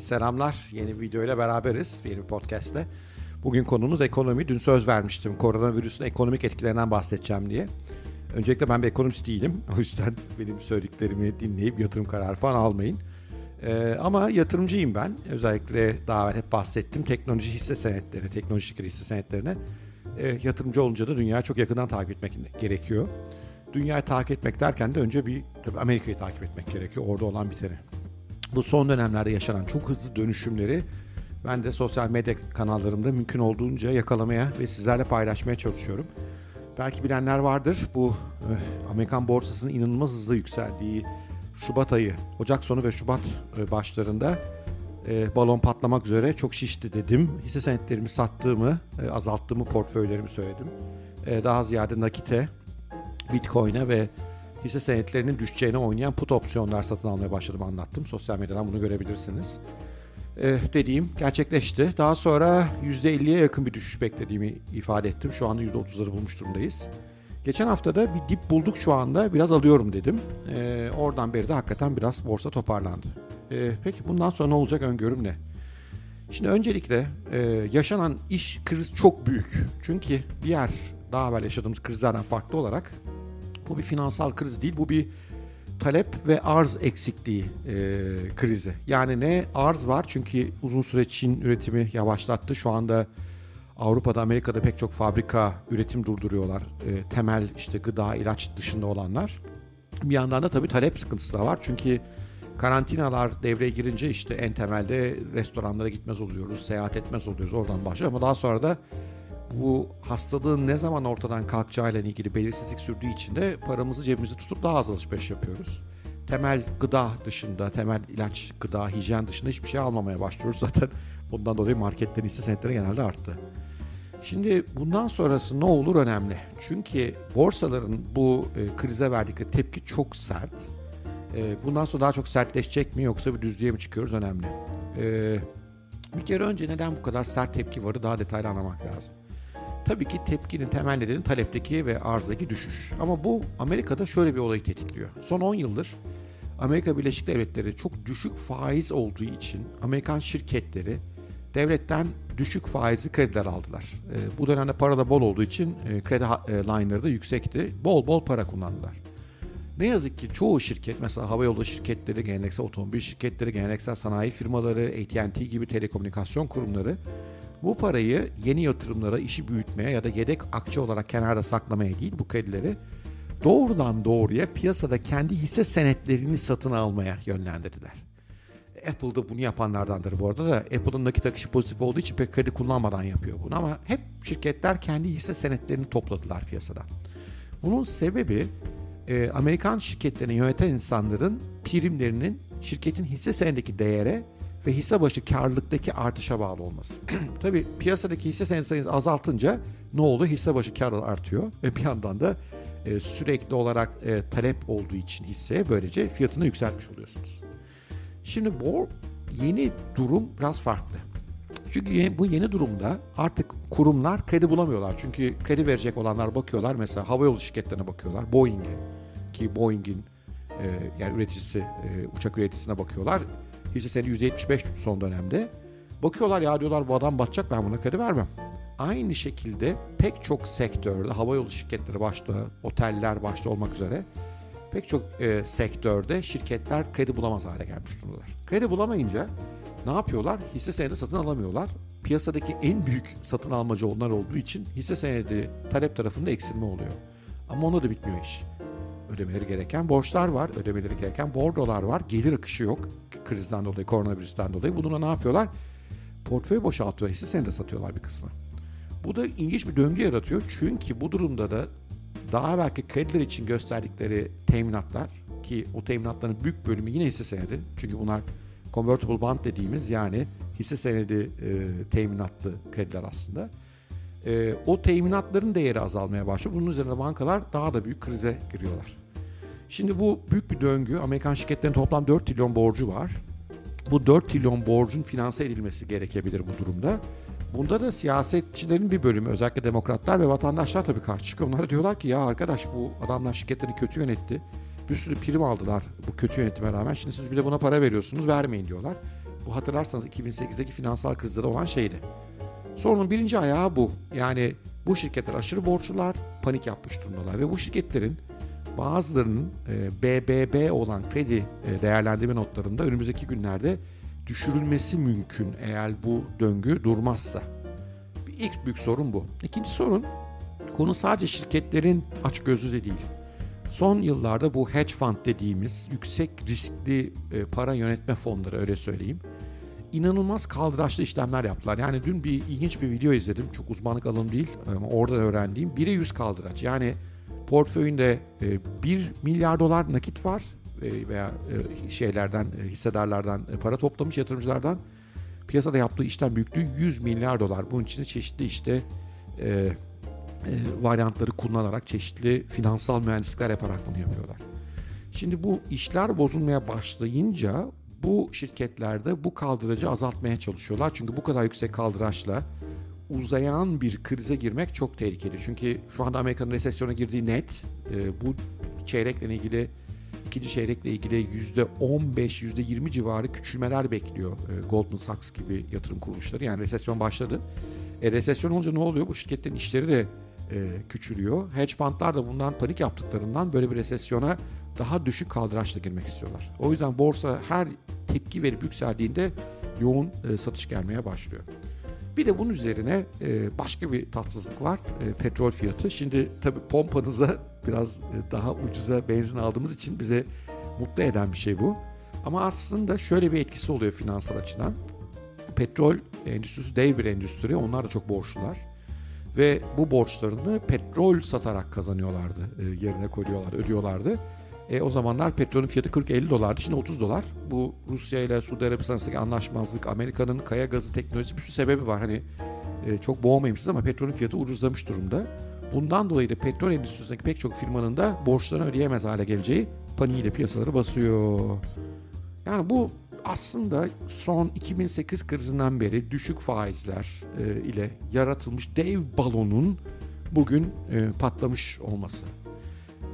selamlar. Yeni bir videoyla beraberiz. Yeni bir podcastle. Bugün konumuz ekonomi. Dün söz vermiştim koronavirüsün ekonomik etkilerinden bahsedeceğim diye. Öncelikle ben bir ekonomist değilim. O yüzden benim söylediklerimi dinleyip yatırım kararı falan almayın. Ee, ama yatırımcıyım ben. Özellikle daha hep bahsettim. Teknoloji hisse senetleri, teknoloji şirketi hisse senetlerine e, yatırımcı olunca da dünyayı çok yakından takip etmek gerekiyor. Dünyayı takip etmek derken de önce bir tabii Amerika'yı takip etmek gerekiyor. Orada olan biteni. Bu son dönemlerde yaşanan çok hızlı dönüşümleri ben de sosyal medya kanallarımda mümkün olduğunca yakalamaya ve sizlerle paylaşmaya çalışıyorum. Belki bilenler vardır. Bu eh, Amerikan borsasının inanılmaz hızlı yükseldiği Şubat ayı, Ocak sonu ve Şubat eh, başlarında e, balon patlamak üzere çok şişti dedim. Hisse senetlerimi sattığımı, e, azalttığımı portföylerimi söyledim. E, daha ziyade nakite, bitcoin'e ve hisse senetlerinin düşeceğine oynayan put opsiyonlar satın almaya başladım anlattım. Sosyal medyadan bunu görebilirsiniz. Ee, dediğim gerçekleşti. Daha sonra %50'ye yakın bir düşüş beklediğimi ifade ettim. Şu anda %30'ları bulmuş durumdayız. Geçen hafta da bir dip bulduk şu anda biraz alıyorum dedim. Ee, oradan beri de hakikaten biraz borsa toparlandı. Ee, peki bundan sonra ne olacak öngörüm ne? Şimdi öncelikle e, yaşanan iş kriz çok büyük. Çünkü diğer daha evvel yaşadığımız krizlerden farklı olarak bu bir finansal kriz değil, bu bir talep ve arz eksikliği e, krizi. Yani ne arz var çünkü uzun süre Çin üretimi yavaşlattı. Şu anda Avrupa'da, Amerika'da pek çok fabrika üretim durduruyorlar. E, temel işte gıda, ilaç dışında olanlar. Bir yandan da tabii talep sıkıntısı da var. Çünkü karantinalar devreye girince işte en temelde restoranlara gitmez oluyoruz, seyahat etmez oluyoruz. Oradan başlıyor ama daha sonra da bu hastalığın ne zaman ortadan kalkacağıyla ilgili belirsizlik sürdüğü için de paramızı cebimizde tutup daha az alışveriş yapıyoruz. Temel gıda dışında, temel ilaç, gıda, hijyen dışında hiçbir şey almamaya başlıyoruz. Zaten bundan dolayı marketlerin hisse senetleri genelde arttı. Şimdi bundan sonrası ne olur önemli. Çünkü borsaların bu e, krize verdikleri tepki çok sert. E, bundan sonra daha çok sertleşecek mi yoksa bir düzlüğe mi çıkıyoruz önemli. E, bir kere önce neden bu kadar sert tepki varı daha detaylı anlamak lazım. Tabii ki tepkinin temel nedeni talepteki ve arzdaki düşüş. Ama bu Amerika'da şöyle bir olayı tetikliyor. Son 10 yıldır Amerika Birleşik Devletleri çok düşük faiz olduğu için Amerikan şirketleri devletten düşük faizli krediler aldılar. E, bu dönemde para da bol olduğu için e, kredi e, line'ları da yüksekti. Bol bol para kullandılar. Ne yazık ki çoğu şirket mesela havayolu şirketleri, geleneksel otomobil şirketleri, geleneksel sanayi firmaları, AT&T gibi telekomünikasyon kurumları bu parayı yeni yatırımlara, işi büyütmeye ya da yedek akçe olarak kenarda saklamaya değil bu kredileri doğrudan doğruya piyasada kendi hisse senetlerini satın almaya yönlendirdiler. Apple da bunu yapanlardandır bu arada da Apple'ın nakit akışı pozitif olduğu için pek kredi kullanmadan yapıyor bunu ama hep şirketler kendi hisse senetlerini topladılar piyasadan. Bunun sebebi e, Amerikan şirketlerini yöneten insanların primlerinin şirketin hisse senedindeki değere ve hisse başı karlılıktaki artışa bağlı olması. Tabii piyasadaki hisse senedi azaltınca ne oldu? Hisse başı kar artıyor ve bir yandan da e, sürekli olarak e, talep olduğu için hisseye böylece fiyatını yükseltmiş oluyorsunuz. Şimdi bu yeni durum biraz farklı. Çünkü bu yeni durumda artık kurumlar kredi bulamıyorlar. Çünkü kredi verecek olanlar bakıyorlar mesela havayolu şirketlerine bakıyorlar. Boeing'e ki Boeing'in e, yani üreticisi e, uçak üreticisine bakıyorlar hisse senedi %75 son dönemde. Bakıyorlar ya diyorlar bu adam batacak ben buna kredi vermem. Aynı şekilde pek çok sektörde havayolu şirketleri başta, oteller başta olmak üzere pek çok e, sektörde şirketler kredi bulamaz hale gelmiş durumdalar. Kredi bulamayınca ne yapıyorlar? Hisse senedi satın alamıyorlar. Piyasadaki en büyük satın almacı onlar olduğu için hisse senedi talep tarafında eksilme oluyor. Ama ona da bitmiyor iş. Ödemeleri gereken borçlar var, ödemeleri gereken bordolar var, gelir akışı yok krizden dolayı, koronavirüsten dolayı. Bununla ne yapıyorlar? Portföy boşaltıyor, hisse senedi satıyorlar bir kısmı. Bu da ilginç bir döngü yaratıyor. Çünkü bu durumda da daha belki krediler için gösterdikleri teminatlar ki o teminatların büyük bölümü yine hisse senedi. Çünkü bunlar convertible bond dediğimiz yani hisse senedi e, teminatlı krediler aslında. E, o teminatların değeri azalmaya başlıyor. Bunun üzerine bankalar daha da büyük krize giriyorlar. Şimdi bu büyük bir döngü. Amerikan şirketlerinin toplam 4 trilyon borcu var. Bu 4 trilyon borcun finanse edilmesi gerekebilir bu durumda. Bunda da siyasetçilerin bir bölümü özellikle demokratlar ve vatandaşlar tabii karşı çıkıyor. Onlar diyorlar ki ya arkadaş bu adamlar şirketleri kötü yönetti. Bir sürü prim aldılar bu kötü yönetime rağmen. Şimdi siz bile buna para veriyorsunuz vermeyin diyorlar. Bu hatırlarsanız 2008'deki finansal krizde olan şeydi. Sorunun birinci ayağı bu. Yani bu şirketler aşırı borçlular, panik yapmış durumdalar ve bu şirketlerin bazılarının e, BBB olan kredi e, değerlendirme notlarında önümüzdeki günlerde düşürülmesi mümkün eğer bu döngü durmazsa. İlk büyük sorun bu. İkinci sorun konu sadece şirketlerin aç gözlü değil. Son yıllarda bu hedge fund dediğimiz yüksek riskli e, para yönetme fonları öyle söyleyeyim. inanılmaz kaldıraçlı işlemler yaptılar. Yani dün bir ilginç bir video izledim. Çok uzmanlık alanım değil ama oradan öğrendiğim. 1'e 100 kaldıraç. Yani portföyünde 1 e, milyar dolar nakit var e, veya e, şeylerden hissedarlardan para toplamış yatırımcılardan piyasada yaptığı işlem büyüklüğü 100 milyar dolar. Bunun içinde çeşitli işte e, e, varyantları kullanarak çeşitli finansal mühendislikler yaparak bunu yapıyorlar. Şimdi bu işler bozulmaya başlayınca bu şirketlerde bu kaldıracı azaltmaya çalışıyorlar. Çünkü bu kadar yüksek kaldıraçla uzayan bir krize girmek çok tehlikeli. Çünkü şu anda Amerika'nın resesyona girdiği net. E, bu çeyrekle ilgili ikinci çeyrekle ilgili yüzde 15, yüzde 20 civarı küçülmeler bekliyor e, Goldman Sachs gibi yatırım kuruluşları. Yani resesyon başladı. E, resesyon olunca ne oluyor? Bu şirketlerin işleri de e, küçülüyor. Hedge fundlar da bundan panik yaptıklarından böyle bir resesyona daha düşük kaldıraçla girmek istiyorlar. O yüzden borsa her tepki verip yükseldiğinde yoğun e, satış gelmeye başlıyor. Bir de bunun üzerine e, başka bir tatsızlık var. E, petrol fiyatı. Şimdi tabii pompanıza biraz e, daha ucuza benzin aldığımız için bize mutlu eden bir şey bu. Ama aslında şöyle bir etkisi oluyor finansal açıdan. Petrol endüstrisi dev bir endüstri. Onlar da çok borçlular. Ve bu borçlarını petrol satarak kazanıyorlardı. Yerine koyuyorlar, ödüyorlardı. E, o zamanlar petrolün fiyatı 40-50 dolardı. Şimdi 30 dolar. Bu Rusya ile Suudi Arabistan arasındaki anlaşmazlık, Amerika'nın kaya gazı teknolojisi bir sürü sebebi var. Hani e, çok boğmayayım siz ama petrolün fiyatı ucuzlamış durumda. Bundan dolayı da petrol endüstrisindeki pek çok firmanın da borçlarını ödeyemez hale geleceği paniğiyle piyasaları basıyor. Yani bu aslında son 2008 krizinden beri düşük faizler e, ile yaratılmış dev balonun bugün e, patlamış olması.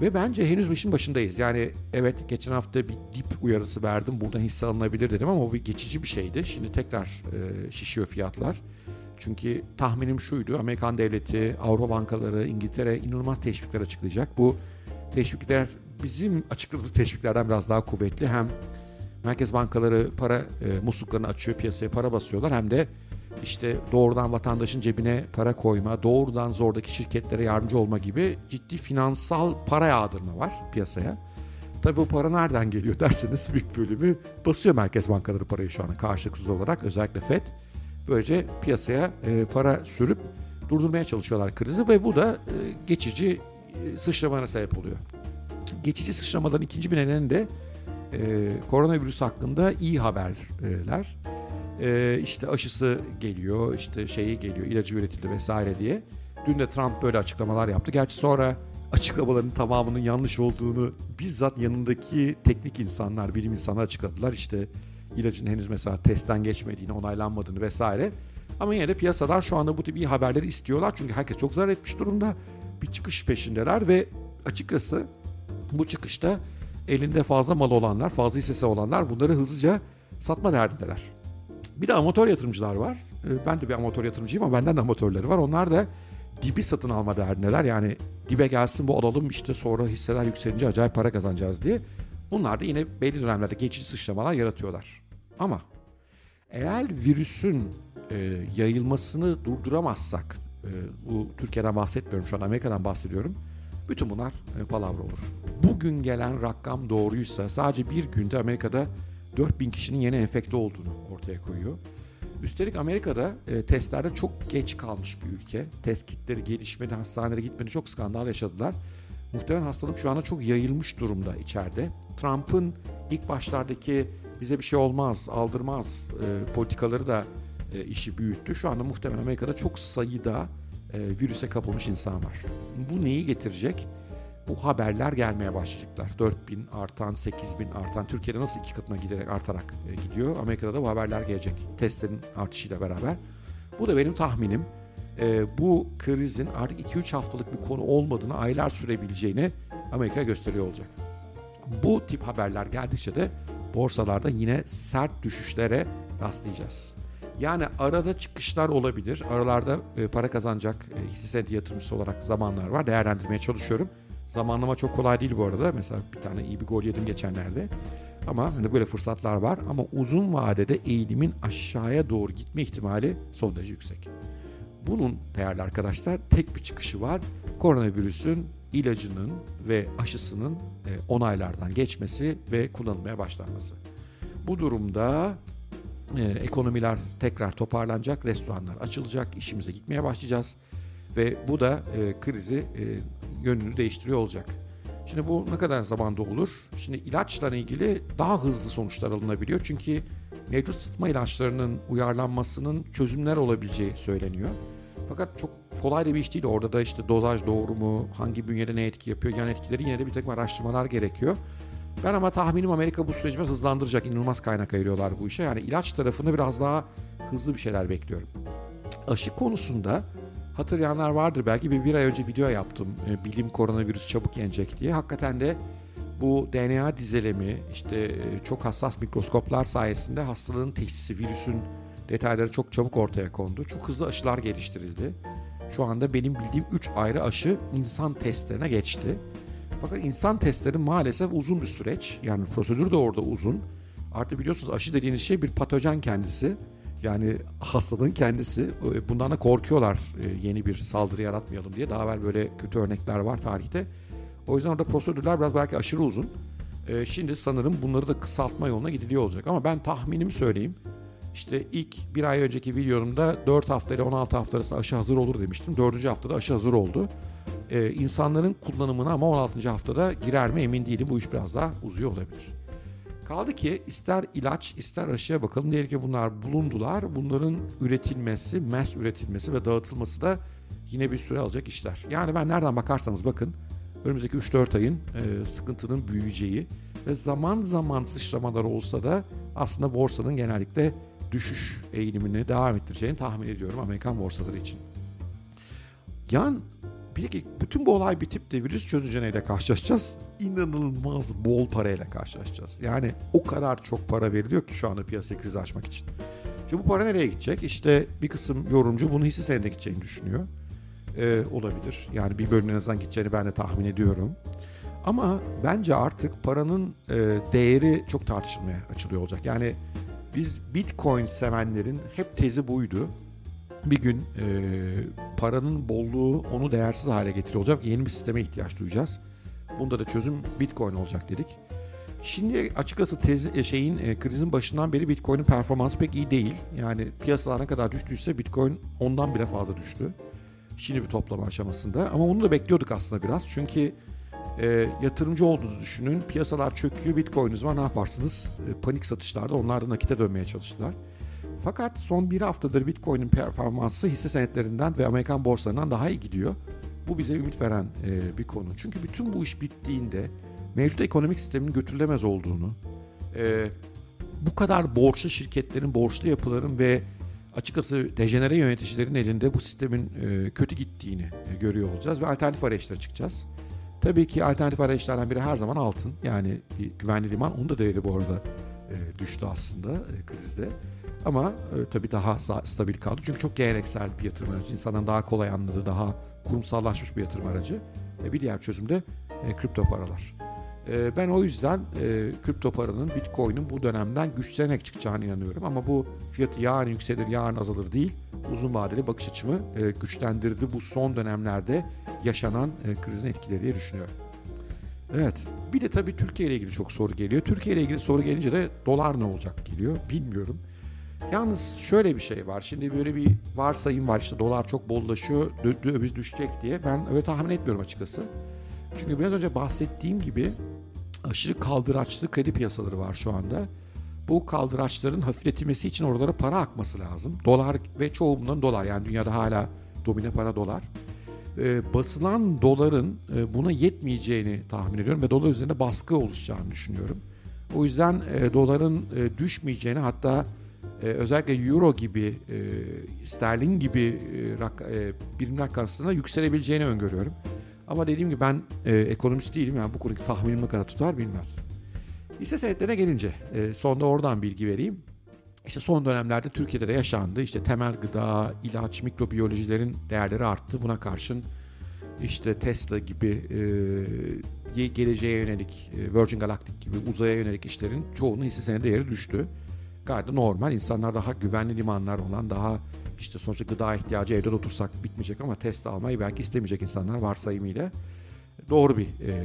Ve bence henüz işin başındayız. Yani evet geçen hafta bir dip uyarısı verdim. Buradan hisse alınabilir dedim ama o bir geçici bir şeydi. Şimdi tekrar e, şişiyor fiyatlar. Çünkü tahminim şuydu. Amerikan devleti, Avrupa bankaları, İngiltere inanılmaz teşvikler açıklayacak. Bu teşvikler bizim açıkladığımız teşviklerden biraz daha kuvvetli. Hem merkez bankaları para e, musluklarını açıyor, piyasaya para basıyorlar. Hem de işte doğrudan vatandaşın cebine para koyma, doğrudan zordaki şirketlere yardımcı olma gibi ciddi finansal para yağdırma var piyasaya. Tabii bu para nereden geliyor derseniz büyük bölümü basıyor merkez bankaları parayı şu an karşılıksız olarak özellikle FED. Böylece piyasaya e, para sürüp durdurmaya çalışıyorlar krizi ve bu da e, geçici e, sıçramana sebep oluyor. Geçici sıçramaların ikinci bir nedeni de e, koronavirüs hakkında iyi haberler. E, işte aşısı geliyor, işte şeyi geliyor, ilacı üretildi vesaire diye. Dün de Trump böyle açıklamalar yaptı. Gerçi sonra açıklamaların tamamının yanlış olduğunu bizzat yanındaki teknik insanlar, bilim insanlar açıkladılar. İşte ilacın henüz mesela testten geçmediğini, onaylanmadığını vesaire. Ama yine de piyasalar şu anda bu tip iyi haberleri istiyorlar. Çünkü herkes çok zarar etmiş durumda. Bir çıkış peşindeler ve açıkçası bu çıkışta elinde fazla mal olanlar, fazla hissesi olanlar bunları hızlıca satma derdindeler. Bir de amatör yatırımcılar var. Ee, ben de bir amatör yatırımcıyım ama benden de amatörleri var. Onlar da dibi satın alma derdindeler. Yani dibe gelsin bu alalım işte sonra hisseler yükselince acayip para kazanacağız diye. Bunlar da yine belli dönemlerde geçici sıçramalar yaratıyorlar. Ama eğer virüsün e, yayılmasını durduramazsak, e, bu Türkiye'den bahsetmiyorum şu an Amerika'dan bahsediyorum. Bütün bunlar e, palavra olur. Bugün gelen rakam doğruysa sadece bir günde Amerika'da 4000 kişinin yeni enfekte olduğunu ortaya koyuyor. Üstelik Amerika'da e, testlerde çok geç kalmış bir ülke. Test kitleri gelişmedi, hastanelere gitmedi, çok skandal yaşadılar. Muhtemelen hastalık şu anda çok yayılmış durumda içeride. Trump'ın ilk başlardaki bize bir şey olmaz, aldırmaz e, politikaları da e, işi büyüttü. Şu anda muhtemelen Amerika'da çok sayıda e, virüse kapılmış insan var. Bu neyi getirecek? Bu haberler gelmeye başlayacaklar. 4 bin artan, 8 bin artan. Türkiye'de nasıl iki katına giderek artarak e, gidiyor. Amerika'da da bu haberler gelecek. Testlerin artışıyla beraber. Bu da benim tahminim. E, bu krizin artık 2-3 haftalık bir konu olmadığını, aylar sürebileceğini Amerika gösteriyor olacak. Bu tip haberler geldikçe de borsalarda yine sert düşüşlere rastlayacağız. Yani arada çıkışlar olabilir. Aralarda e, para kazanacak e, hisse senedi yatırımcısı olarak zamanlar var. Değerlendirmeye çalışıyorum. Zamanlama çok kolay değil bu arada. Mesela bir tane iyi bir gol yedim geçenlerde. Ama hani böyle fırsatlar var. Ama uzun vadede eğilimin aşağıya doğru gitme ihtimali son derece yüksek. Bunun değerli arkadaşlar tek bir çıkışı var. Koronavirüsün ilacının ve aşısının e, onaylardan geçmesi ve kullanılmaya başlanması. Bu durumda e, ekonomiler tekrar toparlanacak, restoranlar açılacak, işimize gitmeye başlayacağız ve bu da e, krizi e, yönünü değiştiriyor olacak. Şimdi bu ne kadar zamanda olur? Şimdi ilaçla ilgili daha hızlı sonuçlar alınabiliyor. Çünkü mevcut sıtma ilaçlarının uyarlanmasının çözümler olabileceği söyleniyor. Fakat çok kolay da bir iş değil. Orada da işte dozaj doğru mu, hangi bünyede ne etki yapıyor, yan etkileri yine de bir takım araştırmalar gerekiyor. Ben ama tahminim Amerika bu süreci hızlandıracak. İnanılmaz kaynak ayırıyorlar bu işe. Yani ilaç tarafında biraz daha hızlı bir şeyler bekliyorum. Aşı konusunda hatırlayanlar vardır. Belki bir, bir ay önce video yaptım. E, bilim koronavirüs çabuk yenecek diye. Hakikaten de bu DNA dizelemi işte e, çok hassas mikroskoplar sayesinde hastalığın teşhisi, virüsün detayları çok çabuk ortaya kondu. Çok hızlı aşılar geliştirildi. Şu anda benim bildiğim 3 ayrı aşı insan testlerine geçti. Fakat insan testleri maalesef uzun bir süreç. Yani prosedür de orada uzun. Artık biliyorsunuz aşı dediğiniz şey bir patojen kendisi. Yani hastalığın kendisi. E, bundan da korkuyorlar e, yeni bir saldırı yaratmayalım diye. Daha evvel böyle kötü örnekler var tarihte. O yüzden orada prosedürler biraz belki aşırı uzun. E, şimdi sanırım bunları da kısaltma yoluna gidiliyor olacak. Ama ben tahminimi söyleyeyim. İşte ilk bir ay önceki videomda 4 hafta ile 16 hafta arası aşı hazır olur demiştim. 4. haftada aşı hazır oldu. Ee, insanların kullanımına ama 16. haftada girer mi emin değilim. Bu iş biraz daha uzuyor olabilir. Kaldı ki ister ilaç ister aşıya bakalım. Diyelim ki bunlar bulundular. Bunların üretilmesi, mass üretilmesi ve dağıtılması da yine bir süre alacak işler. Yani ben nereden bakarsanız bakın önümüzdeki 3-4 ayın e, sıkıntının büyüyeceği ve zaman zaman sıçramalar olsa da aslında borsanın genellikle düşüş eğilimini devam ettireceğini tahmin ediyorum Amerikan borsaları için. Yan bir ki bütün bu olay bitip de virüs çözüceneyle karşılaşacağız. İnanılmaz bol parayla karşılaşacağız. Yani o kadar çok para veriliyor ki şu anda piyasa krizi açmak için. Şimdi bu para nereye gidecek? İşte bir kısım yorumcu bunu hisse senedine gideceğini düşünüyor. Ee, olabilir. Yani bir bölümün azından gideceğini ben de tahmin ediyorum. Ama bence artık paranın e, değeri çok tartışılmaya açılıyor olacak. Yani biz Bitcoin sevenlerin hep tezi buydu. Bir gün e, paranın bolluğu onu değersiz hale getiriyor olacak. Yeni bir sisteme ihtiyaç duyacağız. Bunda da çözüm Bitcoin olacak dedik. Şimdi açıkçası tezi, e, şeyin e, krizin başından beri Bitcoin'in performansı pek iyi değil. Yani piyasalar ne kadar düştüyse Bitcoin ondan bile fazla düştü. Şimdi bir toplama aşamasında. Ama onu da bekliyorduk aslında biraz. Çünkü e, yatırımcı olduğunuzu düşünün. Piyasalar çöküyor, bitcoin'iniz var ne yaparsınız? E, panik satışlarda onlar da nakite dönmeye çalıştılar. Fakat son bir haftadır bitcoin'in performansı hisse senetlerinden ve Amerikan borsalarından daha iyi gidiyor. Bu bize ümit veren e, bir konu. Çünkü bütün bu iş bittiğinde mevcut ekonomik sistemin götürülemez olduğunu, e, bu kadar borçlu şirketlerin, borçlu yapıların ve açıkçası dejenere yöneticilerin elinde bu sistemin e, kötü gittiğini görüyor olacağız ve alternatif arayışlara çıkacağız. Tabii ki alternatif arayışlardan biri her zaman altın. Yani bir güvenli liman. Onun da değeri bu arada düştü aslında krizde. Ama e, tabii daha stabil kaldı. Çünkü çok geleneksel bir yatırım aracı. İnsanların daha kolay anladığı, daha kurumsallaşmış bir yatırım aracı. E, bir diğer çözüm de e, kripto paralar. E, ben o yüzden e, kripto paranın, bitcoin'in bu dönemden güçlenerek çıkacağını inanıyorum. Ama bu fiyatı yarın yükselir, yarın azalır değil. Uzun vadeli bakış açımı e, güçlendirdi bu son dönemlerde yaşanan e, krizin etkileri diye düşünüyorum. Evet. Bir de tabii Türkiye ile ilgili çok soru geliyor. Türkiye ile ilgili soru gelince de dolar ne olacak geliyor bilmiyorum. Yalnız şöyle bir şey var. Şimdi böyle bir varsayım var işte dolar çok bollaşıyor, döviz düşecek diye. Ben öyle tahmin etmiyorum açıkçası. Çünkü biraz önce bahsettiğim gibi aşırı kaldıraçlı kredi piyasaları var şu anda. Bu kaldıraçların hafifletilmesi için oralara para akması lazım. Dolar ve çoğu bundan dolar yani dünyada hala domine para dolar e, basılan doların e, buna yetmeyeceğini tahmin ediyorum ve dolar üzerinde baskı oluşacağını düşünüyorum. O yüzden e, doların e, düşmeyeceğini hatta e, özellikle euro gibi, e, sterlin gibi e, rak, e, birimler karşısında yükselebileceğini öngörüyorum. Ama dediğim gibi ben e, ekonomist değilim yani bu konudaki tahminim ne kadar tutar bilmez. Hisse senetlerine gelince e, sonda oradan bilgi vereyim. İşte son dönemlerde Türkiye'de de yaşandı. İşte temel gıda, ilaç, mikrobiyolojilerin değerleri arttı. Buna karşın işte Tesla gibi e, geleceğe yönelik, e, Virgin Galactic gibi uzaya yönelik işlerin çoğunun hisse senedi değeri düştü. Gayet normal. İnsanlar daha güvenli limanlar olan, daha işte sonuçta gıda ihtiyacı evde otursak bitmeyecek ama Tesla almayı belki istemeyecek insanlar varsayımıyla. Doğru bir e, e,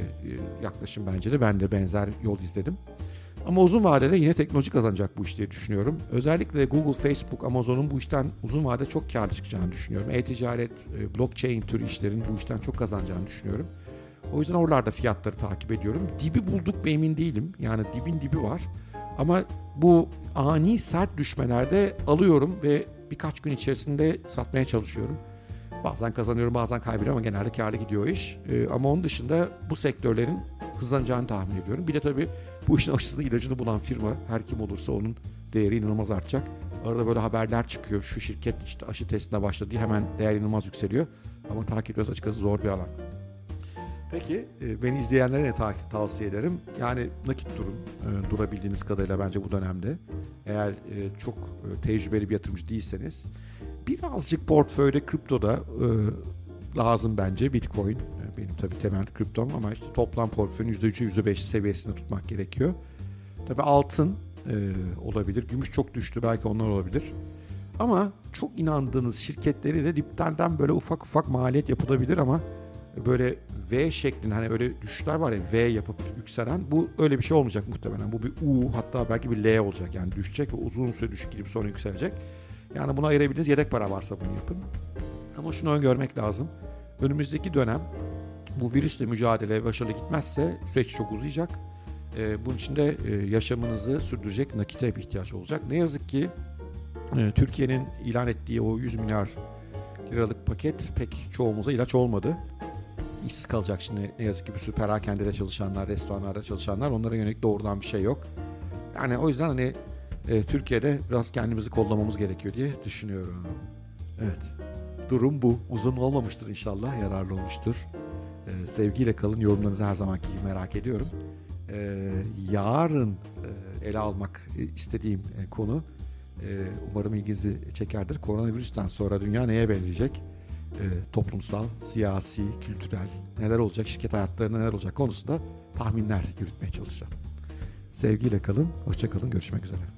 yaklaşım bence de. Ben de benzer yol izledim. Ama uzun vadede yine teknoloji kazanacak bu iş diye düşünüyorum. Özellikle Google, Facebook, Amazon'un bu işten uzun vadede çok karlı çıkacağını düşünüyorum. E-ticaret, e, blockchain tür işlerin bu işten çok kazanacağını düşünüyorum. O yüzden oralarda fiyatları takip ediyorum. Dibi bulduk mu emin değilim. Yani dibin dibi var. Ama bu ani sert düşmelerde alıyorum ve birkaç gün içerisinde satmaya çalışıyorum. Bazen kazanıyorum bazen kaybediyorum ama genelde karlı gidiyor iş. Ee, ama onun dışında bu sektörlerin hızlanacağını tahmin ediyorum. Bir de tabii bu işin aşısını ilacını bulan firma her kim olursa onun değeri inanılmaz artacak. Arada böyle haberler çıkıyor. Şu şirket işte aşı testine başladı diye hemen değer inanılmaz yükseliyor. Ama takip ediyoruz açıkçası zor bir alan. Peki e, beni izleyenlere ne ta- tavsiye ederim? Yani nakit durun. E, durabildiğiniz kadarıyla bence bu dönemde. Eğer e, çok tecrübeli bir yatırımcı değilseniz birazcık portföyde kriptoda e, lazım bence Bitcoin. Benim tabii temel kriptom ama işte toplam portföyün %3'ü %5 seviyesinde tutmak gerekiyor. Tabii altın olabilir. Gümüş çok düştü belki onlar olabilir. Ama çok inandığınız şirketleri de dipten böyle ufak ufak maliyet yapılabilir ama böyle V şeklinde hani öyle düşüşler var ya V yapıp yükselen bu öyle bir şey olmayacak muhtemelen. Bu bir U hatta belki bir L olacak yani düşecek ve uzun süre düşük gidip sonra yükselecek. Yani buna ayırabiliriz yedek para varsa bunu yapın. Ama şunu öngörmek lazım. Önümüzdeki dönem bu virüsle mücadele başarılı gitmezse süreç çok uzayacak. E, bunun için de e, yaşamınızı sürdürecek nakite bir ihtiyaç olacak. Ne yazık ki e, Türkiye'nin ilan ettiği o 100 milyar liralık paket pek çoğumuza ilaç olmadı işsiz kalacak şimdi ne yazık ki bir sürü perakendede çalışanlar, restoranlarda çalışanlar onlara yönelik doğrudan bir şey yok. Yani o yüzden hani e, Türkiye'de biraz kendimizi kollamamız gerekiyor diye düşünüyorum. Evet. Durum bu. Uzun olmamıştır inşallah. Yararlı olmuştur. E, sevgiyle kalın. Yorumlarınızı her zamanki gibi merak ediyorum. E, yarın e, ele almak istediğim e, konu e, umarım ilginizi çekerdir. Koronavirüsten sonra dünya neye benzeyecek? E, toplumsal, siyasi, kültürel neler olacak, şirket hayatlarında neler olacak konusunda tahminler yürütmeye çalışacağım. Sevgiyle kalın, hoşça kalın, görüşmek üzere.